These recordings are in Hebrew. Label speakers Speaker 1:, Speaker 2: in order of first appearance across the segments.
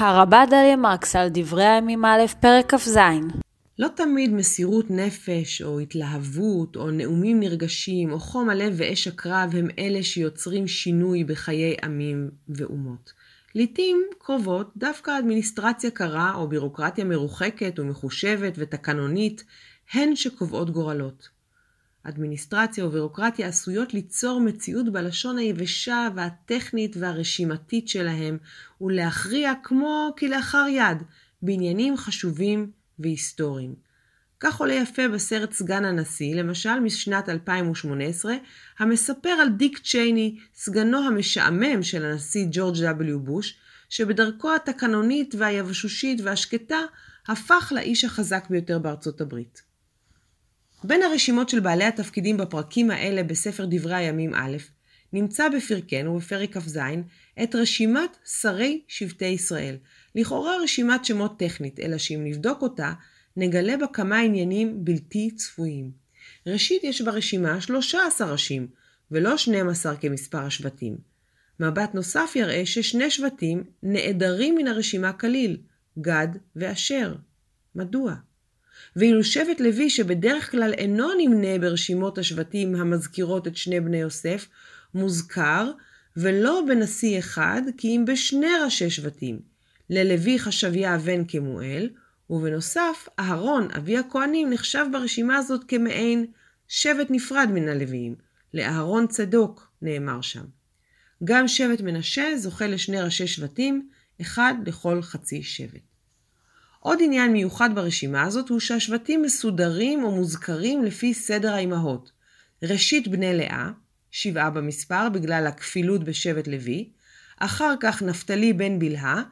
Speaker 1: הרבה דליה מרקס על דברי הימים א', פרק כ"ז.
Speaker 2: לא תמיד מסירות נפש, או התלהבות, או נאומים נרגשים, או חום הלב ואש הקרב הם אלה שיוצרים שינוי בחיי עמים ואומות. לעתים קרובות דווקא אדמיניסטרציה קרה, או בירוקרטיה מרוחקת ומחושבת ותקנונית, הן שקובעות גורלות. אדמיניסטרציה ובירוקרטיה עשויות ליצור מציאות בלשון היבשה והטכנית והרשימתית שלהם, ולהכריע כמו כלאחר יד בעניינים חשובים והיסטוריים. כך עולה יפה בסרט סגן הנשיא, למשל משנת 2018, המספר על דיק צ'ייני, סגנו המשעמם של הנשיא ג'ורג' W. בוש, שבדרכו התקנונית והיבשושית והשקטה הפך לאיש החזק ביותר בארצות הברית. בין הרשימות של בעלי התפקידים בפרקים האלה בספר דברי הימים א', נמצא בפרקנו, בפרק כ"ז, את רשימת שרי שבטי ישראל. לכאורה רשימת שמות טכנית, אלא שאם נבדוק אותה, נגלה בה כמה עניינים בלתי צפויים. ראשית, יש ברשימה 13 ראשים, ולא 12 כמספר השבטים. מבט נוסף יראה ששני שבטים נעדרים מן הרשימה כליל, גד ואשר. מדוע? ואילו שבט לוי שבדרך כלל אינו נמנה ברשימות השבטים המזכירות את שני בני יוסף, מוזכר, ולא בנשיא אחד, כי אם בשני ראשי שבטים, ללוי חשביה בן כמואל, ובנוסף, אהרון, אבי הכהנים, נחשב ברשימה הזאת כמעין שבט נפרד מן הלוויים. לאהרון צדוק נאמר שם. גם שבט מנשה זוכה לשני ראשי שבטים, אחד לכל חצי שבט. עוד עניין מיוחד ברשימה הזאת הוא שהשבטים מסודרים או מוזכרים לפי סדר האימהות. ראשית בני לאה, שבעה במספר בגלל הכפילות בשבט לוי, אחר כך נפתלי בן בלהה,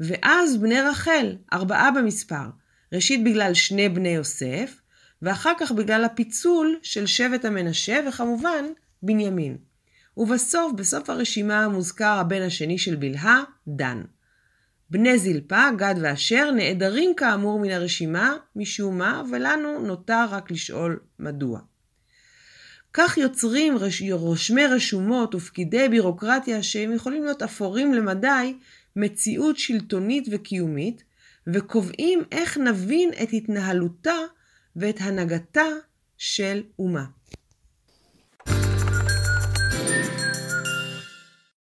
Speaker 2: ואז בני רחל, ארבעה במספר, ראשית בגלל שני בני יוסף, ואחר כך בגלל הפיצול של שבט המנשה, וכמובן בנימין. ובסוף, בסוף הרשימה מוזכר הבן השני של בלהה, דן. בני זלפה, גד ואשר, נעדרים כאמור מן הרשימה, משום מה, ולנו נותר רק לשאול מדוע. כך יוצרים רושמי רשומות ופקידי בירוקרטיה שהם יכולים להיות אפורים למדי מציאות שלטונית וקיומית, וקובעים איך נבין את התנהלותה ואת הנהגתה של אומה.